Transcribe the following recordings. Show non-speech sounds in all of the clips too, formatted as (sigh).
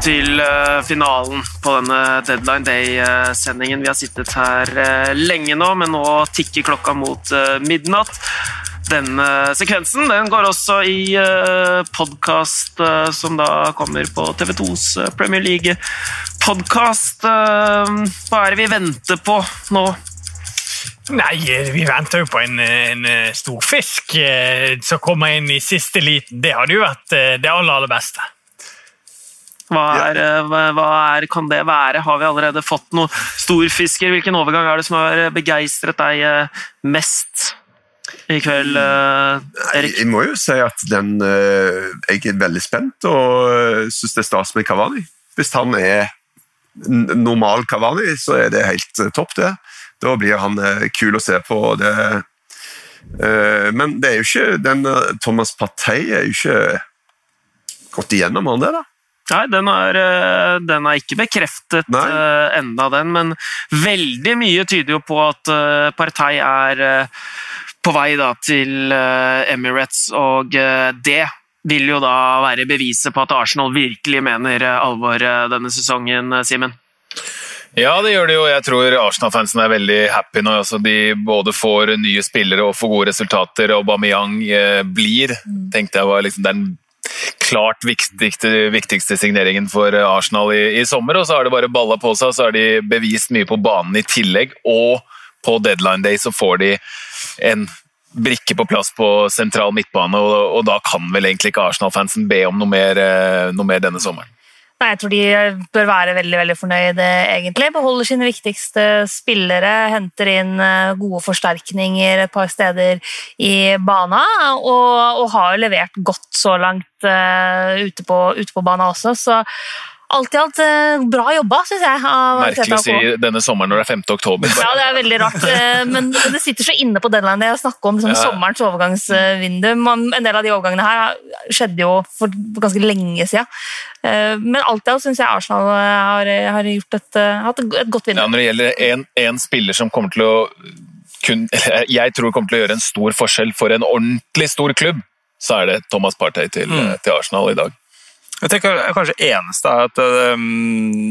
til eh, finalen på denne Deadline Day-sendingen. Vi har sittet her eh, lenge nå, men nå tikker klokka mot eh, midnatt. Denne sekvensen den går også i podkast som da kommer på TV2s Premier League-podkast. Hva er det vi venter på nå? Nei, vi venter jo på en, en stor fisk som kommer inn i siste liten. Det hadde jo vært det aller, aller beste. Hva, er. Eh, hva er, kan det være? Har vi allerede fått noen storfisker? Hvilken overgang er det som har begeistret deg eh, mest i kveld, eh, Erik? Jeg må jo si at den Jeg er veldig spent og syns det er stas med Kavani. Hvis han er normal Kavani, så er det helt topp, det. Da blir han kul å se på. Det. Men det er jo ikke den Thomas Partey er jo ikke gått igjennom, han det, da? Nei, den er, eh, den er ikke bekreftet uh, enda den, men veldig mye tyder jo på at uh, Partei er uh, på vei da, til Emirates, og det vil jo da være beviset på at Arsenal virkelig mener alvor denne sesongen, Simen? Ja, det gjør det jo. Jeg tror Arsenal-fansen er veldig happy nå. Altså, de både får nye spillere og får gode resultater. Aubameyang blir, tenkte jeg var liksom den klart viktigste, viktigste signeringen for Arsenal i, i, sommer. Og så har det bare balla på seg, så har de bevist mye på banen i tillegg. Og på deadline day så får de en brikke på plass på sentral midtbane, og, og da kan vel egentlig ikke Arsenal-fansen be om noe mer, eh, noe mer denne sommeren. Nei, Jeg tror de bør være veldig veldig fornøyde, egentlig. Beholder sine viktigste spillere, henter inn eh, gode forsterkninger et par steder i bana, og, og har levert godt så langt uh, ute, på, ute på bana også. Så alt i alt eh, bra jobba, syns jeg. Merkelig å si denne sommeren når det er 5. oktober. Ja, det er veldig rart. Eh, men det sitter så inne på deadline det å snakke om liksom, ja. sommerens overgangsvindu. En del av de overgangene her skjedde jo for ganske lenge siden. Eh, men alt i alt syns jeg Arsenal har, har gjort et, hatt et godt vindu. Ja, når det gjelder en spiller som kommer til å kun, jeg tror kommer til å gjøre en stor forskjell for en ordentlig stor klubb, så er det Thomas Partey til, mm. til Arsenal i dag. Jeg tenker kanskje eneste er at um,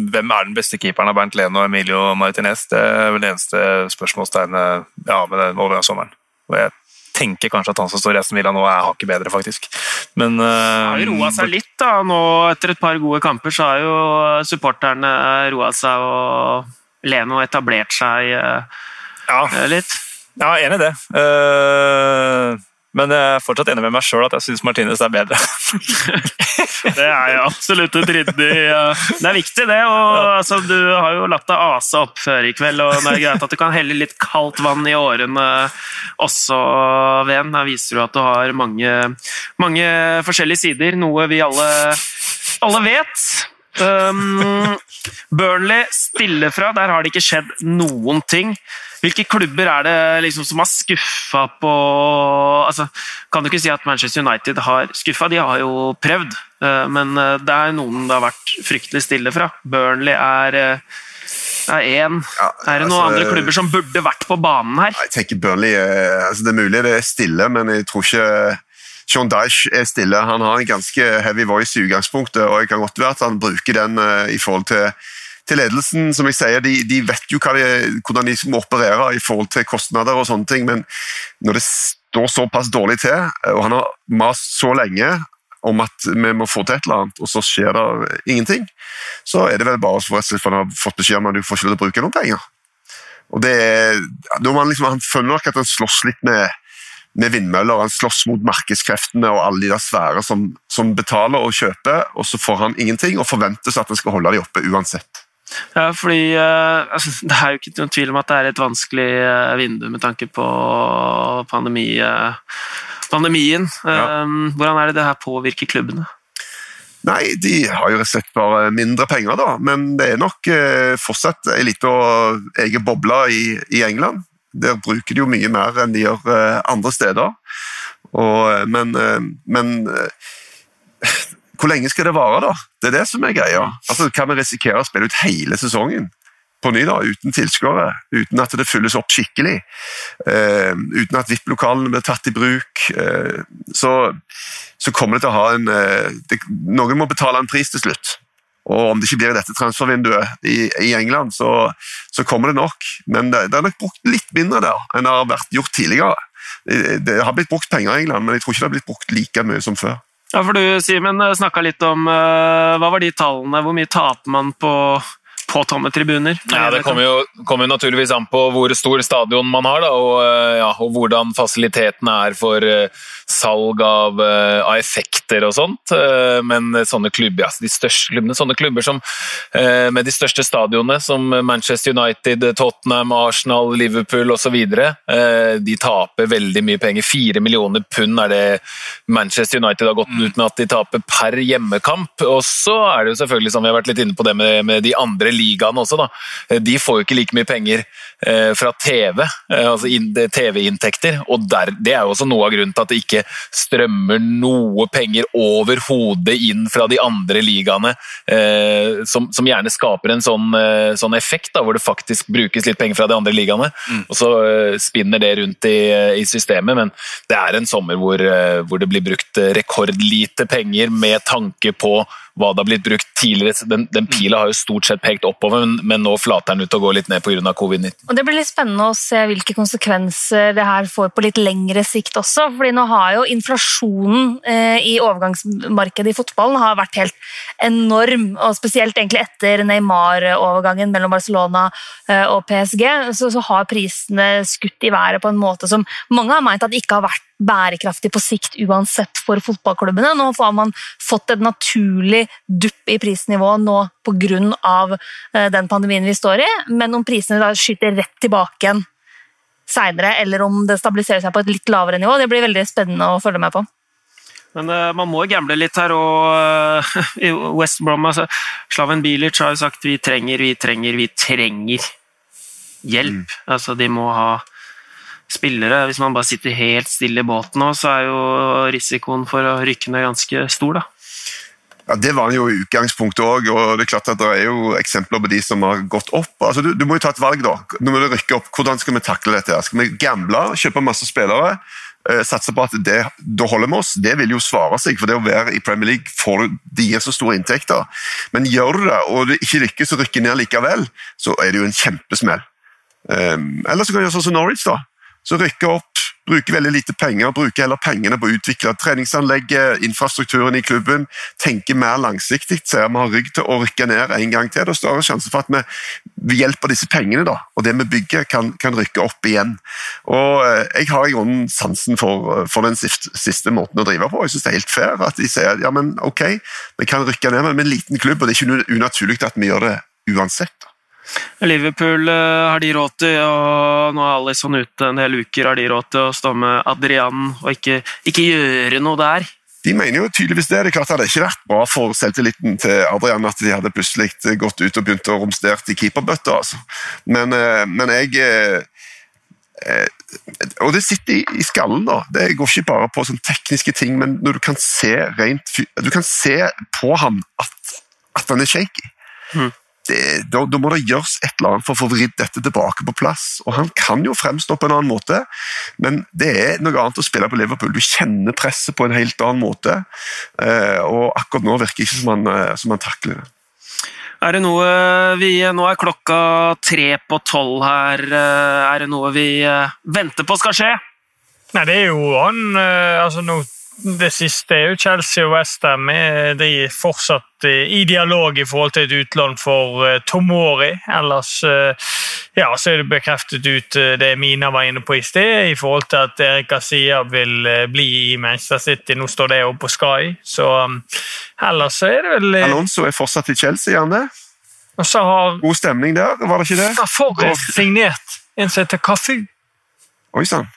Hvem er den beste keeperen av Bernt Leno og Emilio Martinez? Det er vel det eneste spørsmålstegnet ja, med den over sommeren. Og jeg tenker kanskje at han som står i Aston Villa nå, er hakket bedre, faktisk. Men uh, Har roa seg litt, da. Nå etter et par gode kamper så har jo supporterne roa seg, og Leno etablert seg uh, ja. litt. Ja, enig i det. Uh, men jeg er fortsatt enig med meg sjøl at jeg syns Martinez er bedre. (laughs) det er jo absolutt et ryddig Det er viktig, det. Og, altså, du har jo latt deg ase opp før i kveld, og det er greit at du kan helle litt kaldt vann i årene også, Ven. Her viser du at du har mange, mange forskjellige sider, noe vi alle, alle vet. Um, Burnley stille fra, der har det ikke skjedd noen ting. Hvilke klubber er det liksom som har skuffa på altså, Kan du ikke si at Manchester United har skuffa? De har jo prøvd, uh, men uh, det er noen det har vært fryktelig stille fra. Burnley er uh, er én. Ja, er det noen altså, andre klubber som burde vært på banen her? Jeg tenker Burnley, altså Det er mulig det er stille, men jeg tror ikke Sean Dyche er stille. Han har en ganske heavy voice i utgangspunktet, og det kan godt være at han bruker den uh, i forhold til, til, ledelsen. Som jeg sier, De, de vet jo de, hvordan de må operere i forhold til kostnader og sånne ting, men når det står såpass dårlig til, eh, og han har mast så lenge om at vi må få til et eller annet, og så skjer det ingenting, så er det vel bare for at han har fått beskjed om at du får ikke lov til å bruke noen penger. Og det er, man liksom, Han føler nok at han slåss litt med med vindmøller. Han slåss mot markedskreftene og alle de der svære som, som, betaler og kjøper, og så får han ingenting og forventes at han skal holde de oppe uansett. Ja, fordi uh, altså, (laughs) Det er jo ikke noen tvil om at det er et vanskelig uh, vindu med tanke på pandemi, uh, pandemien. Ja. Hvordan er det det her påvirker klubbene? Nei, de har jo rett og slett bare mindre penger, da. Men det er nok fortsatt ei lita egen boble i, i England. Der bruker de jo mye mer enn de gjør eh, andre steder. Og, eh, men, eh, men hvor lenge skal det vare, da? Det er det som er greia. Altså, Kan vi risikere å spille ut hele sesongen på ny, da, uten tilskuere? Uten at det fylles opp skikkelig? Uh, uten at VIP-lokalene blir tatt i bruk? Uh, så, så, kommer det til å ha en uh, det, Noen må betale en pris til slutt. Og om det ikke blir dette transfervinduet i, i England, så, så, kommer det nok. Men det, det er nok brukt litt mindre der enn det har vært gjort tidligere. Det, det har blitt brukt penger i England, men jeg tror ikke det har blitt brukt like mye som før. Ja, for Du Simen, snakka litt om uh, hva var de tallene? Hvor mye taper man på på tomme tribuner. Ja, Det kommer jo, kommer naturligvis an på hvor stor stadion man har, da, og, eh, ja, og, hvordan fasilitetene er for uh, salg av, uh, av, effekter og sånt. Men sånne klubber, altså de største klubbene, sånne klubber som, med de største stadionene, som Manchester United, Tottenham, Arsenal, Liverpool osv., de taper veldig mye penger. Fire millioner pund er det Manchester United har gått ut med at de taper per hjemmekamp. Og så er det jo selvfølgelig, som vi har vært litt inne på det med, med de andre ligaene også, da. De får jo ikke like mye penger eh, fra TV, eh, altså TV-inntekter. og der, Det er jo også noe av grunnen til at det ikke strømmer noe penger overhodet inn fra de andre ligaene, eh, som, som, gjerne skaper en sånn, sånn effekt, da, hvor det faktisk brukes litt penger fra de andre ligaene. Mm. Og så spinner det rundt i, i, systemet, men det er en sommer hvor, hvor det blir brukt rekordlite penger med tanke på hva det har blitt brukt tidligere. Den, den pila har jo stort sett pekt oppover, men, men nå flater den ut og går litt ned pga. covid-19. Og Det blir litt spennende å se hvilke konsekvenser det her får på litt lengre sikt også. fordi nå har jo inflasjonen eh, i overgangsmarkedet i fotballen har vært helt enorm. og Spesielt egentlig etter Neymar-overgangen mellom Barcelona eh, og PSG, så, så har prisene skutt i været på en måte som mange har meint at ikke har vært bærekraftig på sikt uansett for fotballklubbene. Nå har man fått et naturlig dupp i prisnivået nå pga. Eh, den pandemien vi står i, men om prisene da skyter rett tilbake igjen seinere, eller om det stabiliserer seg på et litt lavere nivå, det blir veldig spennende å følge med på. Men uh, man må gamble litt her, og uh, (laughs) i West Brom altså, Slaven Bilic har jo sagt vi trenger, vi trenger, vi trenger hjelp. Mm. Altså, de må ha spillere. Hvis man bare sitter helt stille i båten nå, så er jo risikoen for å rykke ned ganske stor, da. Ja, Det var jo i utgangspunktet òg, og det er klart at det er jo eksempler på de som har gått opp. Altså, du, du må jo ta et valg, da. Nå må du rykke opp. Hvordan skal vi takle dette? Skal vi gamble, kjøpe masse spillere? Eh, satse på at det da holder vi oss, det vil jo svare seg. For det å være i Premier League får, de gir så store inntekter. Men gjør du det, og du ikke lykkes å rykke ned likevel, så er det jo en kjempesmell. Um, eller så kan du gjøre sånn som Norwich, da så rykke opp, bruke veldig lite penger, bruke heller pengene på å utvikle treningsanlegget, infrastrukturen i klubben, Tenke mer langsiktig, ser vi har rygg til å rykke ned en gang til. Det er større sjanse for at vi ved hjelp av disse pengene da, og det vi bygger, kan, kan rykke opp igjen. Og eh, Jeg har i grunnen sansen for, for, den siste måten å drive på. Jeg synes det er helt fair at de sier ja, men ok, vi kan rykke ned, men med en liten klubb, og det er ikke unaturlig at vi gjør det uansett. Liverpool uh, har de råd til, og nå er Alison ute en del uker, har de råd til å stå med Adrian og ikke, ikke gjøre noe der? De mener jo tydeligvis det. Det er klart det hadde ikke vært bra for selvtilliten til Adrian at de hadde plutselig gått ut og begynt å romstere i keeperbøtta. Altså. Men, uh, men jeg uh, og det sitter i skallen, da. Det går ikke bare på sånne tekniske ting, men når du kan se rent Du kan se på ham at, at han er shaky. Mm det, da, da, må det gjøres et eller annet for å få vridd dette tilbake på plass. Og Han kan jo fremstå på en annen måte, men det er noe annet å spille på Liverpool. Du kjenner presset på en helt annen måte, eh, og akkurat nå virker det ikke som han, eh, som han takler det. Er det noe vi Nå er klokka tre på tolv her. Eh, er det noe vi venter på skal skje? Nei, det er jo han altså nå det siste er jo Chelsea og Westham de er fortsatt eh, i dialog i forhold til et utlån for eh, Tomori. Ellers eh, ja, så er det bekreftet ut det Mina var inne på i sted, i forhold til at Erik Asia vil bli i Manchester City. Nå står det oppe på Sky, så ellers så er det vel Alonso er fortsatt i Chelsea, Janne. Og så har God stemning der, var det ikke det? Forrest signert en som heter Kafu. Oi sann.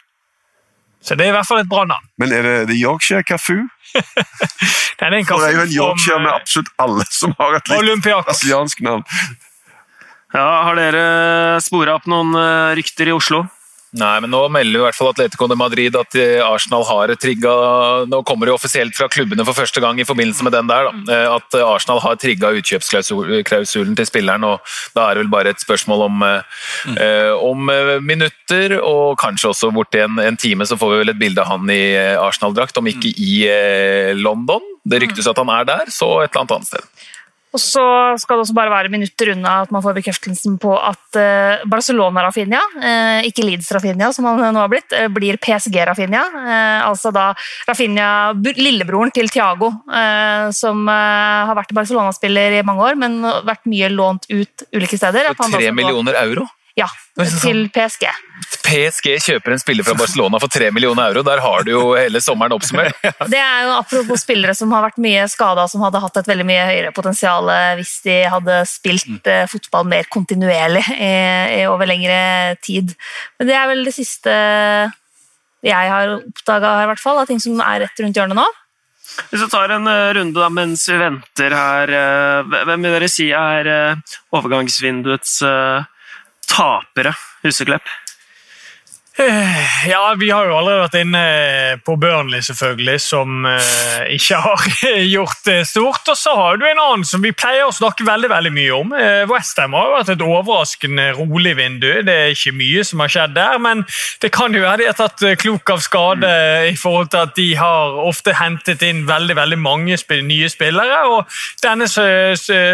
Så det er i hvert fall et bra navn. Men er det, det Yorkshire Cafu? (laughs) det, er en For det er jo en Yorkshire med absolutt alle som har et litt brasiliansk navn. Ja, Har dere spora opp noen eh, rykter i Oslo? Nei, men nå melder i hvert fall Atletico de Madrid at eh, Arsenal har trigga Nå kommer det offisielt fra klubbene for første gang i forbindelse med den der, da, eh, at Arsenal har trigga utkjøpsklausulen til spilleren. og Da er det vel bare et spørsmål om, mm. om minutter, og kanskje også borti en, en, time så får vi vel et bilde av han i Arsenal-drakt, om ikke i London. Det ryktes at han er der, så et eller annet annet sted. Og så skal det også bare være minutter unna at man får bekreftelsen på at eh, Barcelona-Rafinha, eh, ikke Leeds-Rafinha som han nå har blitt, eh, blir PSG-Rafinha. Altså da Rafinha, lillebroren til Thiago, som har vært Barcelona-spiller i mange år, men vært mye lånt ut ulike steder. Tre millioner euro? Ja, til PSG. PSG kjøper en spiller fra Barcelona for 3 millioner euro. Der har du jo hele sommeren oppsummert. (laughs) Det er jo apropos spillere som har vært mye skada, som hadde hatt et veldig mye høyere potensial hvis de hadde spilt mm. Eh, fotball mer kontinuerlig i, i over lengre tid. Men det er vel det siste jeg har oppdaga her, i hvert fall, av ting som er rett rundt hjørnet nå. Hvis vi tar en eh, runde da, mens vi venter her, eh, hvem vil dere si er overgangsvinduets tapere, Huseklepp? Eh, ja, vi har jo allerede vært inne på Burnley, selvfølgelig, som uh, ikke har (laughs) gjort det stort. Og så har du en annen som vi pleier å snakke veldig veldig mye om. Westham har jo vært et overraskende rolig vindu. Det er ikke mye som har skjedd der, men det kan jo være de har tatt klok av skade i forhold til at de har ofte hentet inn veldig veldig mange nye spillere. og Denne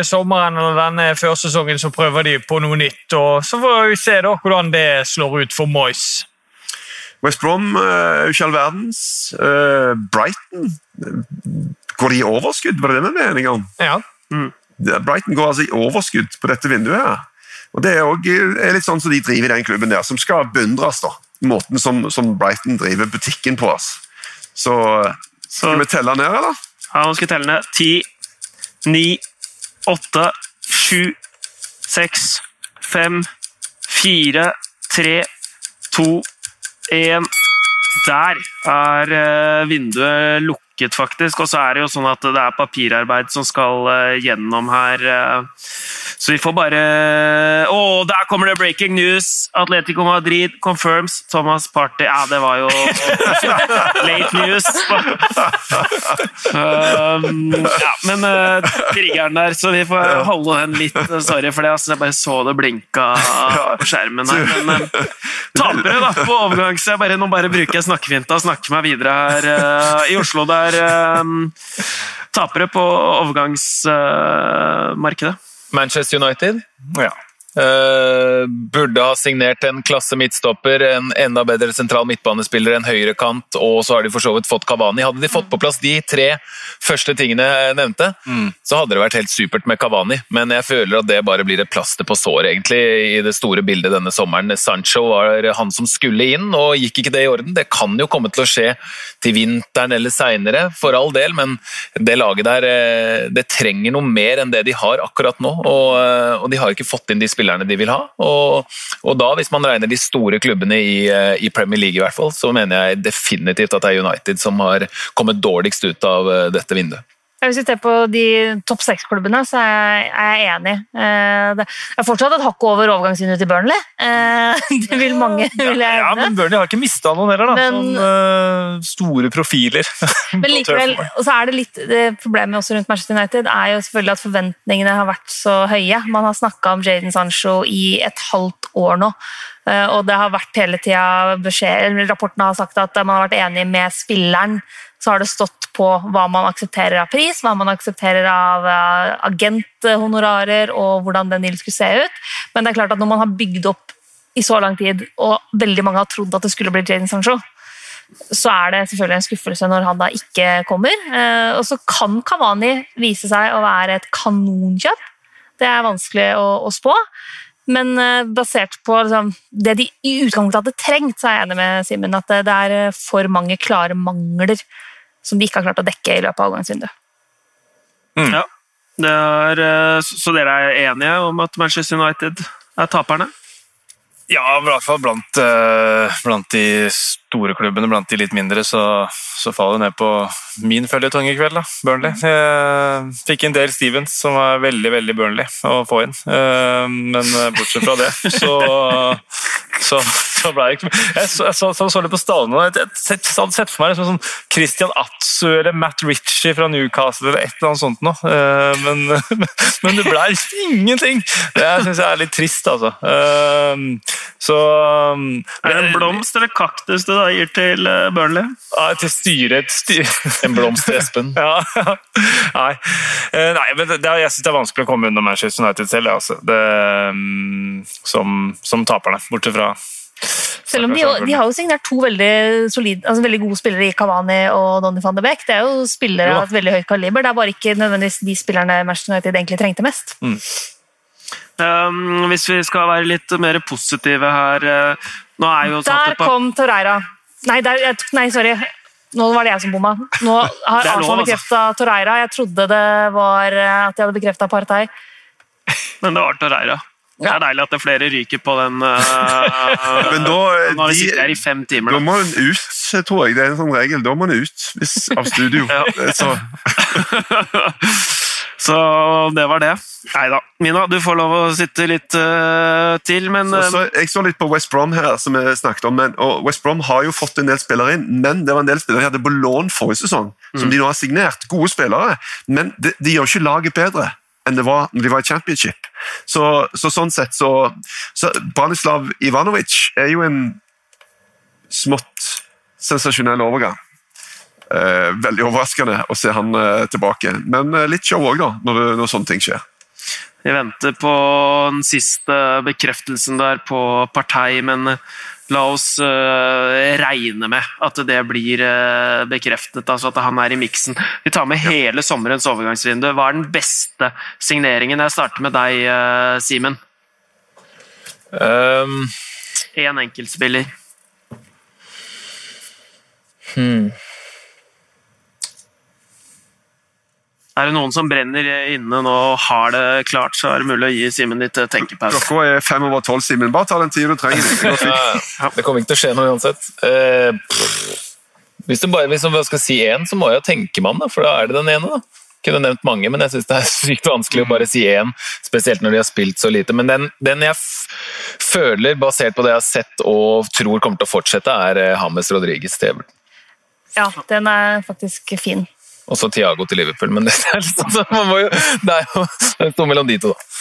sommeren eller denne førsesongen så prøver de på noe nytt. og Så får vi se da hvordan det slår ut for Moyes. West Brom er jo ikke all verdens. Uh, Brighton Går de i overskudd? Var det det vi enige om? Ja. Mm. Brighton går altså i overskudd på dette vinduet. her. Og Det er, også, er litt sånn som de driver i den klubben der, som skal beundres. da. Måten som, som Brighton driver butikken på. oss. Så skal Så, vi telle ned, eller? Ja, nå skal vi telle ned. Ti, ni, åtte, sju, seks, fem, fire, tre, to en Der er eh, vinduet lukket, faktisk. Og så er det jo sånn at det er papirarbeid som skal eh, gjennom her. Så vi får bare Å, oh, der kommer det breaking news! Atletico Madrid confirms Thomas Party Ja, det var jo (laughs) late news. um, ja, men uh, triggeren der, så vi får holde den litt. Sorry for det, altså, jeg bare så det blinka på skjermen her. Men um, tapere da, på overgangs... Bare, nå bare bruker jeg snakkefinta og snakker meg videre her. Uh, I Oslo der um, Tapere på overgangsmarkedet. Manchester United. Ja. Uh, burde ha signert en klasse midtstopper, en enda bedre sentral midtbanespiller, en høyrekant, og så har de for så vidt fått Kavani. Hadde de fått på plass de tre første tingene jeg nevnte, mm. så hadde det vært helt supert med Kavani, men jeg føler at det bare blir et plaster på såret, egentlig, i det store bildet denne sommeren. Sancho var han som skulle inn, og gikk ikke det i orden. Det kan jo komme til å skje til vinteren eller seinere, for all del, men det laget der eh, det trenger noe mer enn det de har akkurat nå, og, eh, og de har ikke fått inn de spillerne spillerne de vil ha. Og, og da, hvis man regner de store klubbene i, eh, i, Premier League, i hvert fall, så mener jeg definitivt at det er United som har kommet dårligst ut av eh, dette vinduet. Hvis vi ser på de topp seks-klubbene, så er jeg enig. Eh, det er fortsatt et hakk over overgangsvinduet til Burnley. (laughs) Det vil mange vil jeg Ja, men Burnley har ikke mista noen heller, da. Men, Sånn, store profiler. (laughs) Men likevel, og så er det litt det Problemet også rundt Manchester United er jo selvfølgelig at forventningene har vært så høye. Man har snakka om Jaden Sancho i et halvt år nå. Og det har vært hele tida beskjed Rapportene har sagt at man har vært enig med spilleren så har det stått på hva man aksepterer av pris, hva man aksepterer av uh, agenthonorarer og hvordan den dealen skulle se ut. Men det er klart at når man har bygd opp i så lang tid, og veldig mange har trodd at det skulle bli Jadon Sancho, så er det selvfølgelig en skuffelse når han da ikke kommer. Uh, og så kan Kavani vise seg å være et kanonkjøp. Det er vanskelig å, å spå. Men uh, basert på liksom, det de i utgangspunktet hadde trengt, så er jeg enig med Simen at det, det er for mange klare mangler som de ikke har klart å dekke i løpet av avgangsvinduet. Mm. Ja, er, eh, så dere er enige om at Manchester United er taperne? Ja, i hvert fall blant, uh, blant, de store klubbene. Blant de litt mindre så, så faller det ned på min føljetong i kveld, da. Burnley. Jeg fikk inn Dale Stevens, som var veldig veldig Burnley å få inn. Uh, men bortsett fra det, så, (laughs) så så ble jeg ikke Jeg så, så, så, så litt på stallene og jeg hadde sett for meg liksom sånn Christian Atsu eller Matt Ritchie fra Newcastle eller et eller annet sånt noe. Eh, men, (laughs) men det ble ingenting! Det syns jeg er litt trist, altså. Eh, Så Er det en blomst eller kaktus du da gir til eh, Burnley? Ja, til styret styr... (laughs) En blomst til Espen. Ja, (laughs) nei. Nei, men det, jeg syns det er vanskelig å komme unna Manchester United selv, altså. det, um, som, som taperne, bortsett fra Selv om de, de har jo signert to veldig, solid, altså veldig gode spillere i Cavani og Donny van de Beek. Det er jo spillere Jo. av et veldig høyt kaliber. Det er bare ikke nødvendigvis de spillerne Manchester United egentlig trengte mest. Um, hvis vi skal være litt mer positive her eh, Nå er jo Der på- kom Torreira. Nei, der, jeg, nei, sorry. Nå var det jeg som bomma. Nå (laughs) har Arsenal altså. bekrefta Torreira. Jeg trodde det var eh, at de hadde bekrefta Partey. (laughs) Men det var Torreira. Det er deilig at det er flere ryker på den. (laughs) Uh, Men da, eh, (laughs) Nå har vi sittet her i fem timer. Da Da. må hun ut, tror jeg. Det er en sånn regel. Da må hun ut hvis, av studio. (laughs) Så, Så det var det. Nei da. Mina, du får lov å sitte litt uh, til, men så, eh, så Jeg så litt på West Brom her, som vi snakket om. Men, og West Brom har jo fått en del spillere inn, men det var en del spillere de hadde på lån forrige sesong, som de nå har signert. Gode spillere, men de, de gjør ikke laget bedre enn det var når de var i championship. Så, så sånn sett så, så Branislav Ivanovic er jo en smått sensasjonell overgang. Eh, veldig overraskende å se han eh, tilbake, men eh, litt show òg, da, når, når sånne ting skjer. Vi venter på den siste bekreftelsen der på partei, men eh, la oss eh, regne med at det blir eh, bekreftet, altså at han er i miksen. Vi tar med hele sommerens overgangsvindu. Hva er den beste signeringen? Jeg starter med deg, Simen. Um, Én enkeltspiller. Er det noen som brenner inne nå og har det klart, så er det mulig å gi Simen litt eh, tenkepause. Klokka er fem over tolv, Simen. Bare ta den tida du trenger. Det (laughs) ja, det kommer ikke til å skje noe uansett. Eh, hvis du bare liksom, skal si én, så må jeg jo tenke meg om, for da er det den ene. da. Kunne nevnt mange, men jeg syns det er (laughs) sykt vanskelig å bare si én. Spesielt når de har spilt så lite. Men den, den jeg f føler, basert på det jeg har sett og tror kommer til å fortsette, er Hammes James Rodriguez til Ja, den er faktisk fin. Og så Thiago til Liverpool, men det er, liksom, man må jo, det er jo det står mellom de to, da.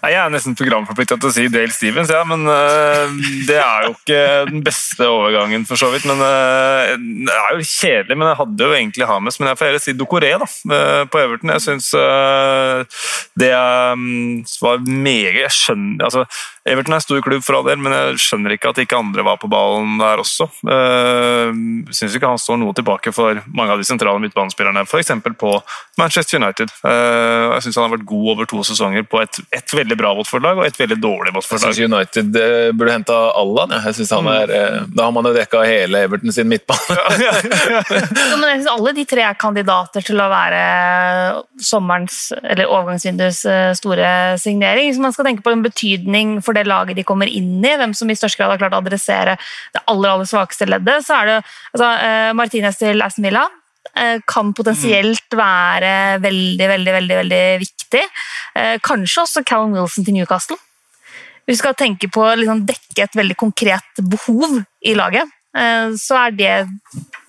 Jeg er nesten programforplikta til å si Dale Stevens, ja, men øh, det er jo ikke den beste overgangen, for så vidt. Men øh, Det er jo kjedelig, men jeg hadde jo egentlig Hames. Men jeg får heller si Dokoré da, øh, på Everton. Jeg syns det øh, var meget Jeg skjønner altså, Everton er stor klubb for all del, men jeg skjønner ikke at ikke andre var på ballen der også. Uh, syns ikke han står noe tilbake for mange av de sentrale midtbanespillerne, f.eks. på Manchester United. Jeg syns han har vært god over to sesonger på et, et veldig bra Watford-lag og et veldig dårlig Jeg Watford-lag. syns United eh, burde henta Allan. Ja. Jeg synes han er, eh, Da har man jo dekka hele Everton sin midtbane. Jo, men jeg synes alle de tre er kandidater til å være sommerens, eller overgangsvinduets eh, store signering. Hvis man skal tenke på en betydning for det laget de kommer inn i, hvem som i størst grad har klart å adressere det aller, aller svakeste leddet, så er det altså, eh, Martinez til Aston Villa. eh, Kan potensielt være veldig, veldig, veldig, veldig viktig. Eh, Kanskje også Callum Wilson til Newcastle. Vi skal tenke på å liksom dekke et veldig konkret behov i laget. eh, Så er det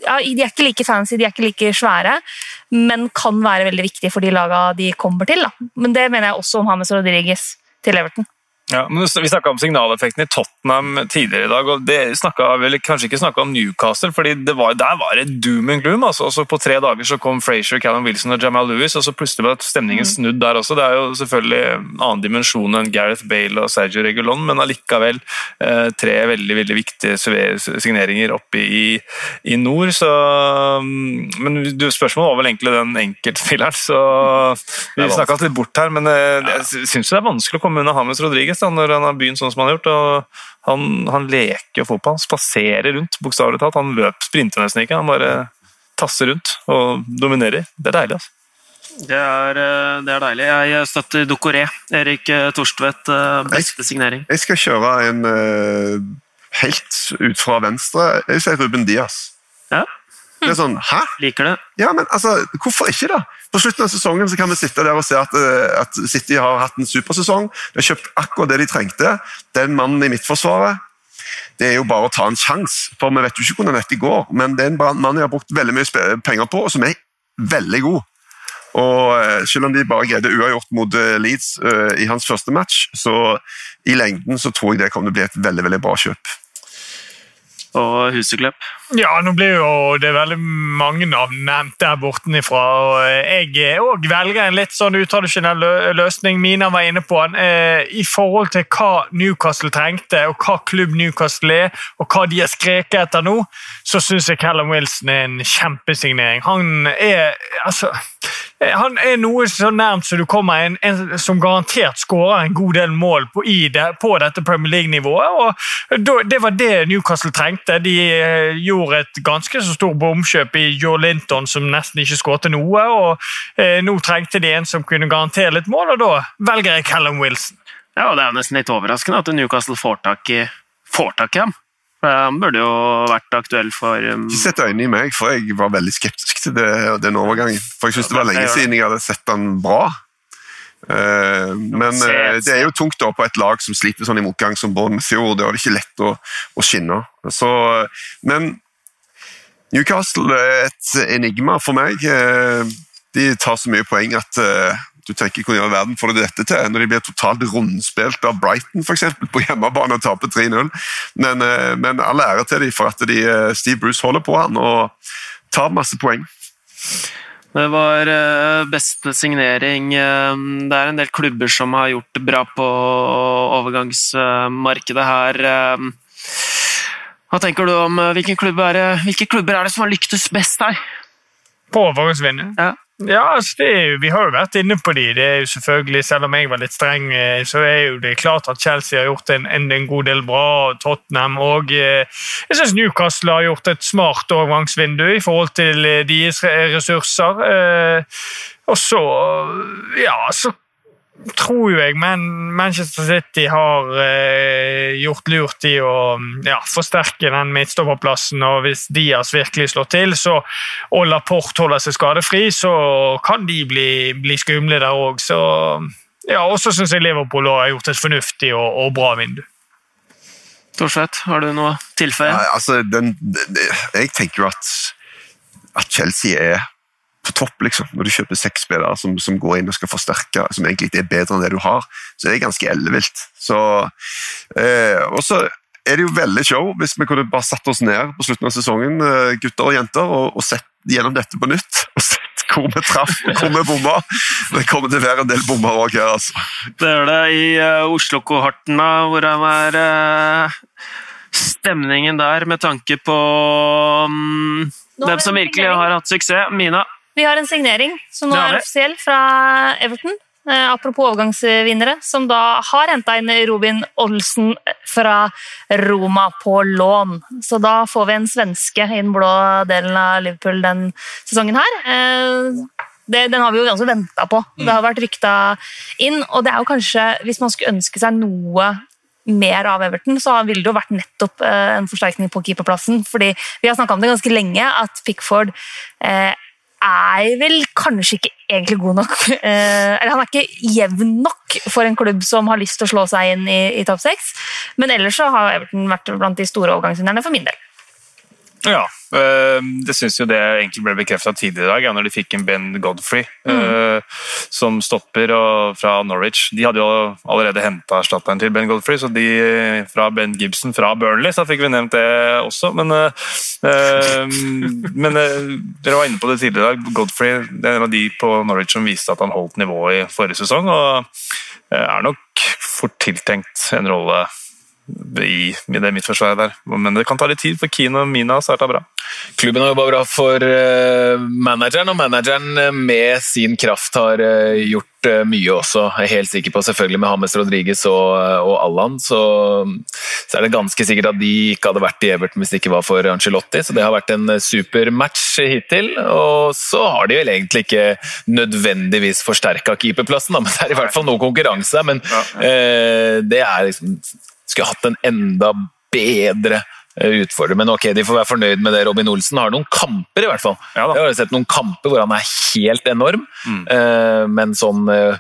ja, De er ikke like fancy, de er ikke like svære, men kan være veldig viktige for de lagene de kommer til. Da. Men det mener jeg også om James Rodriguez til Everton. Ja, men Vi snakka om signaleffekten i Tottenham tidligere i dag. og det snakket, vel kanskje ikke snakka om Newcastle, fordi var, der var det doom and gloom. altså. Og så På tre dager så kom Frazier, Callum Wilson og Jamal Lewis, og så plutselig ble stemningen snudd der også. Det er jo selvfølgelig en annen dimensjon enn Gareth Bale og Sergio Regulon, men allikevel eh, tre veldig veldig viktige signeringer oppe i, i nord. så mm, Men du, spørsmålet var vel egentlig den enkeltspilleren, så vi snakka litt bort her. Men eh, jeg syns det er vanskelig å komme unna James Rodriguez da, når han har begynt sånn som han har gjort. og Han, han leker jo fotball, han spaserer rundt, bokstavelig talt. Han løper, sprinter nesten ikke. Han bare tasser rundt og dominerer. Det er deilig. altså. Det er, eh, det er deilig. Jeg støtter Dokoré. Erik Torstvedt, eh, beste signering. Jeg skal kjøre en eh, helt ut fra venstre. Jeg sier Ruben Diaz. Ja, Det er sånn, hæ? liker det. Ja, men altså, hvorfor ikke da? På slutten av sesongen så kan vi sitte der og se at, eh, at City har hatt en supersesong. De har kjøpt akkurat det de trengte. Den mannen i midtforsvaret, det er jo bare å ta en sjanse. For vi vet jo ikke hvordan dette går, men det er en mann jeg har brukt veldig mye penger på, og som er veldig god. Og eh, Selv om de bare greide uavgjort mot eh, Leeds i hans første match, så i lengden så tror jeg det kommer til å bli et veldig veldig bra kjøp. Og Huseklepp. Ja, nå blir jo det veldig mange navn nevnt der bortenifra. og Jeg òg velger en litt sånn utradisjonell løsning. Mina var inne på den. Eh, I forhold til hva Newcastle trengte, og hva klubb Newcastle er, og hva de har skreket etter nå, så syns jeg Callum Wilson er en kjempesignering. Han er altså han er noe så nærmt som du kommer en, en som garantert skårer en god del mål på, det, på dette Premier League-nivået. og Det var det Newcastle trengte. De eh, gjorde et ganske så stort bomkjøp i Joe Linton, som nesten ikke skårte noe. og eh, Nå trengte de en som kunne garantere litt mål, og da velger jeg Callum Wilson. Ja, og Det er nesten litt overraskende at Newcastle får tak i, får tak i ham. Han burde jo vært aktuell for um, Ikke sett øynene i meg, for jeg var veldig skeptisk til det, den overgangen. For jeg synes det var lenge siden jeg hadde sett han bra. Uh, men eh, det er jo tungt da på et lag som sliter sånn i motgang som Bournemouth gjorde. Det var ikke lett å, å skinne. Så, men Newcastle er et enigma for meg. Uh, De tar så mye poeng at du tenker hvordan i all verden får de dette til? Når de blir totalt rundspilt av Brighton for eksempel, på hjemmebane og taper 3-0. Men, eh, men all ære til dem for at de, eh, Steve Bruce holder på han og tar masse poeng. Det var eh, beste signering. Det er en del klubber som har gjort det bra på overgangsmarkedet her. Hva tenker du om eh, hvilken klubb er det, hvilke klubber er det som har lyktes best her? På overgangsvinner. Ja. Ja, altså er Vi har jo vært inne på de. det er jo selvfølgelig, Selv om jeg var litt streng, eh, så er jo det klart at Chelsea har gjort en, en, god del bra. Tottenham og eh, Jeg syns Newcastle har gjort et smart overgangsvindu i forhold til eh, deres ressurser. Og så Ja, så tror jo jeg men Manchester City har eh, gjort lurt i å ja, forsterke den midtstopperplassen. og Hvis Diaz virkelig slår til, så, og Laporte holder seg skadefri, så kan de bli, bli skumle der òg. Ja, og så syns jeg Liverpool har gjort et fornuftig og, og bra vindu. Torstvedt, har du noe tilføye? Nei, altså, den, den, jeg tenker jo at, at Chelsea er på topp, liksom. Når du kjøper seks spillere som, som går inn og skal forsterke, som egentlig ikke er bedre enn det du har, så er det ganske ellevilt. Så, eh, og så er det jo veldig show hvis vi kunne bare satt oss ned på slutten av sesongen, eh, gutter og jenter, og, og sett gjennom dette på nytt. (laughs) og sett hvor vi traff og hvor vi bomma. Det kommer til å være en del bommer òg her, altså. Det gjør det i uh, Oslo-kohorten, da. Hvordan er uh, stemningen der med tanke på um, hvem vi som virkelig har hatt suksess? Mina? Vi har en signering som nå er offisiell fra Everton. Eh, apropos overgangsvinnere, som da har henta inn Robin Olsen fra Roma på lån. Så da får vi en svenske i den blå delen av Liverpool den sesongen her. Eh, det, den har vi jo ganske venta på. Det har vært rykta inn, og det er jo kanskje, hvis man skulle ønske seg noe mer av Everton, så ville det jo vært nettopp eh, en forsterkning på keeperplassen. fordi vi har snakka om det ganske lenge, at Pickford eh, er vel kanskje ikke egentlig god nok (laughs) eh, Eller han er ikke jevn nok for en klubb som har lyst til å slå seg inn i, i topp seks. Men ellers så har Everton vært blant de store overgangsvinnerne for min del. Ja, det syns jo det egentlig ble bekrefta tidligere i dag, når de fikk en Ben Godfrey mm. som stopper fra Norwich. De hadde jo allerede henta erstatteren til Ben Godfrey, så de fra Ben Gibson fra Burnley, så fikk vi nevnt det også. Men, øh, øh, (laughs) men øh, dere var inne på det tidligere i dag. Godfrey det er en av de på Norwich som viste at han holdt nivået i forrige sesong, og er nok fort tiltenkt en rolle i, i det midtforsvaret der. Men det kan ta litt tid, for Keane og Mina har starta bra. Klubben har jobba bra for eh, manageren, og manageren eh, med sin kraft har eh, gjort mye også. Jeg er helt sikker på, selvfølgelig med James Rodriguez og, og Allan, så, så er det ganske sikkert at de ikke hadde vært i Everton hvis det ikke var for Angelotti. Så det har vært en super match hittil. Og så har de vel egentlig ikke nødvendigvis forsterka keeperplassen, da, men det er i hvert fall noe konkurranse. Men eh, det er liksom Skulle hatt en enda bedre eh, utfordrer. Men ok, de får være fornøyd med det. Robin Olsen har noen kamper, i hvert fall. Ja jeg har sett noen kamper hvor han er helt enorm, eh, men sånn eh,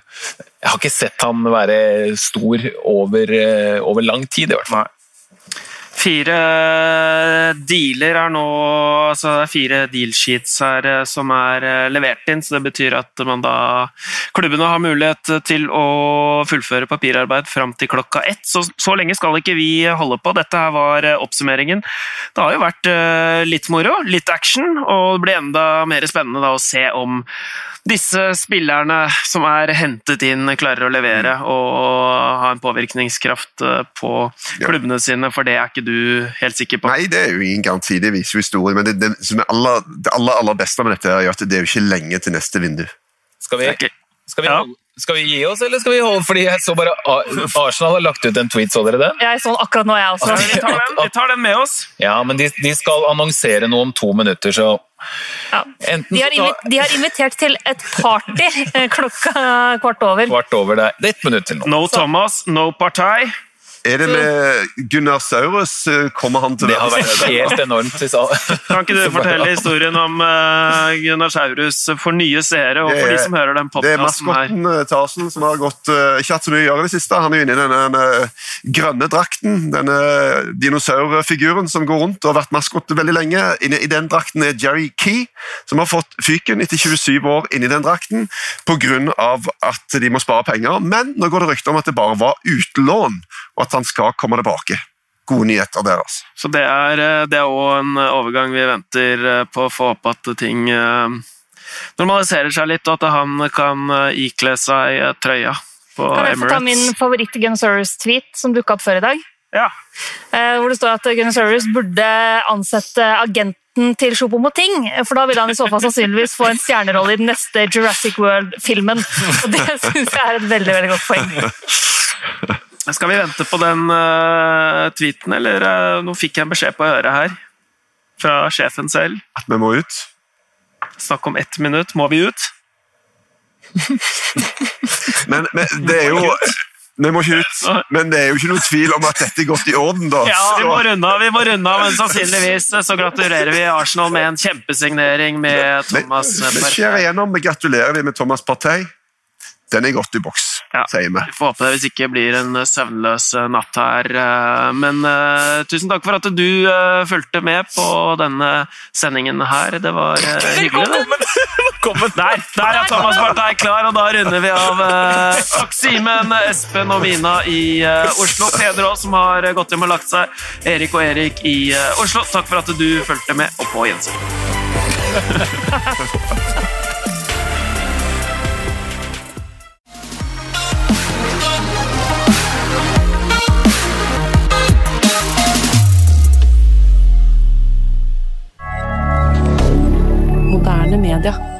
Jeg har ikke sett han være stor over, over lang tid, i hvert fall. Fire dealer er nå altså det er fire deal sheets her eh, som er eh, levert inn, så det betyr at man da klubbene har mulighet til å fullføre papirarbeid fram til klokka ett. Så, så lenge skal ikke vi holde på. Dette her var eh, oppsummeringen. Det har jo vært litt moro, litt action, og det blir enda mer spennende da å se om disse spillerne som er hentet inn, klarer å levere og ha en påvirkningskraft på klubbene sine, for det er ikke du helt sikker på? Nei, det er jo ingen garanti, det viser jo historien. Men det, det, som er aller, det aller, aller beste med dette er at det er jo ikke lenge til neste vindu. Skal vi, skal vi, ja. skal vi gi oss, eller skal vi holde? Fordi jeg så bare Arsenal har lagt ut en tweet, så dere den? Jeg så den akkurat nå, jeg også. Vi tar den, vi tar den med oss. Ja, men de, de skal annonsere noe om to minutter, så ja. De, har de, har invitert til et party eh, klokka kvart over. Kvart over, Det er ett minutt til nå. No Thomas, no partai. Er det med Gunnar Saurus? Eh, kommer han til Det har vært helt enormt. Kan ikke du fortelle historien om uh, Gunnar Saurus for nye seere, og for de som hører den podkasten her? Det er maskotten uh, Tarsen som har gått, uh, ikke hatt så mye å gjøre i det siste. Han er inne i denne, denne grønne drakten, denne dinosaurfiguren som går rundt og har vært maskot veldig lenge. Inne i den drakten er Jerry Key, som har fått fyken etter 27 år inni den drakten pga. at de må spare penger. Men nå går det rykter om at det bare var utlån og at han skal komme tilbake. Gode nyheter der, altså. Så det er òg en overgang vi venter eh, på å få opp at ting eh, normaliserer seg litt, og at han kan eh, ikle seg trøya på Emirates. Kan jeg få ta min favoritt Gunnosaurus-tweet som dukka opp før i dag? Ja. Hvor det står at Gunnosaurus burde ansette agenten til Choupo-Moting, for da vil han i så fall sannsynligvis få en stjernerolle i den neste Jurassic World-filmen. Og det syns jeg er et veldig, veldig godt poeng. (laughs) Skal vi vente på den uh, tweeten, eller uh, nå fikk jeg en beskjed på øret her fra sjefen selv. At vi må ut? Snakk om ett minutt. Må vi ut? (laughs) men, men, det er jo vi må ikke ut, men det er jo ikke noe tvil om at dette er godt i orden. da. Ja, Vi må runde av, vi må runde av, men sannsynligvis så gratulerer vi Arsenal med en kjempesignering med Thomas Partey. Vi skjærer igjennom, vi gratulerer vi med Thomas Partey. Den er godt i boks ja. sier vi. Får håpe det hvis ikke blir en søvnløs eh, natt her. Eh, men uh, tusen takk for at du uh, fulgte med på denne sendingen her. Det var uh, hyggelig. (laughs) Velkommen! Der, der er Thomas Partei klar, og da runder vi av. Takk, Simen, Espen og Mina i Oslo. Peder òg, som har gått hjem og lagt seg. Erik og Erik i Oslo, takk for at du fulgte med, og på gjensyn. (laughs) moderne media.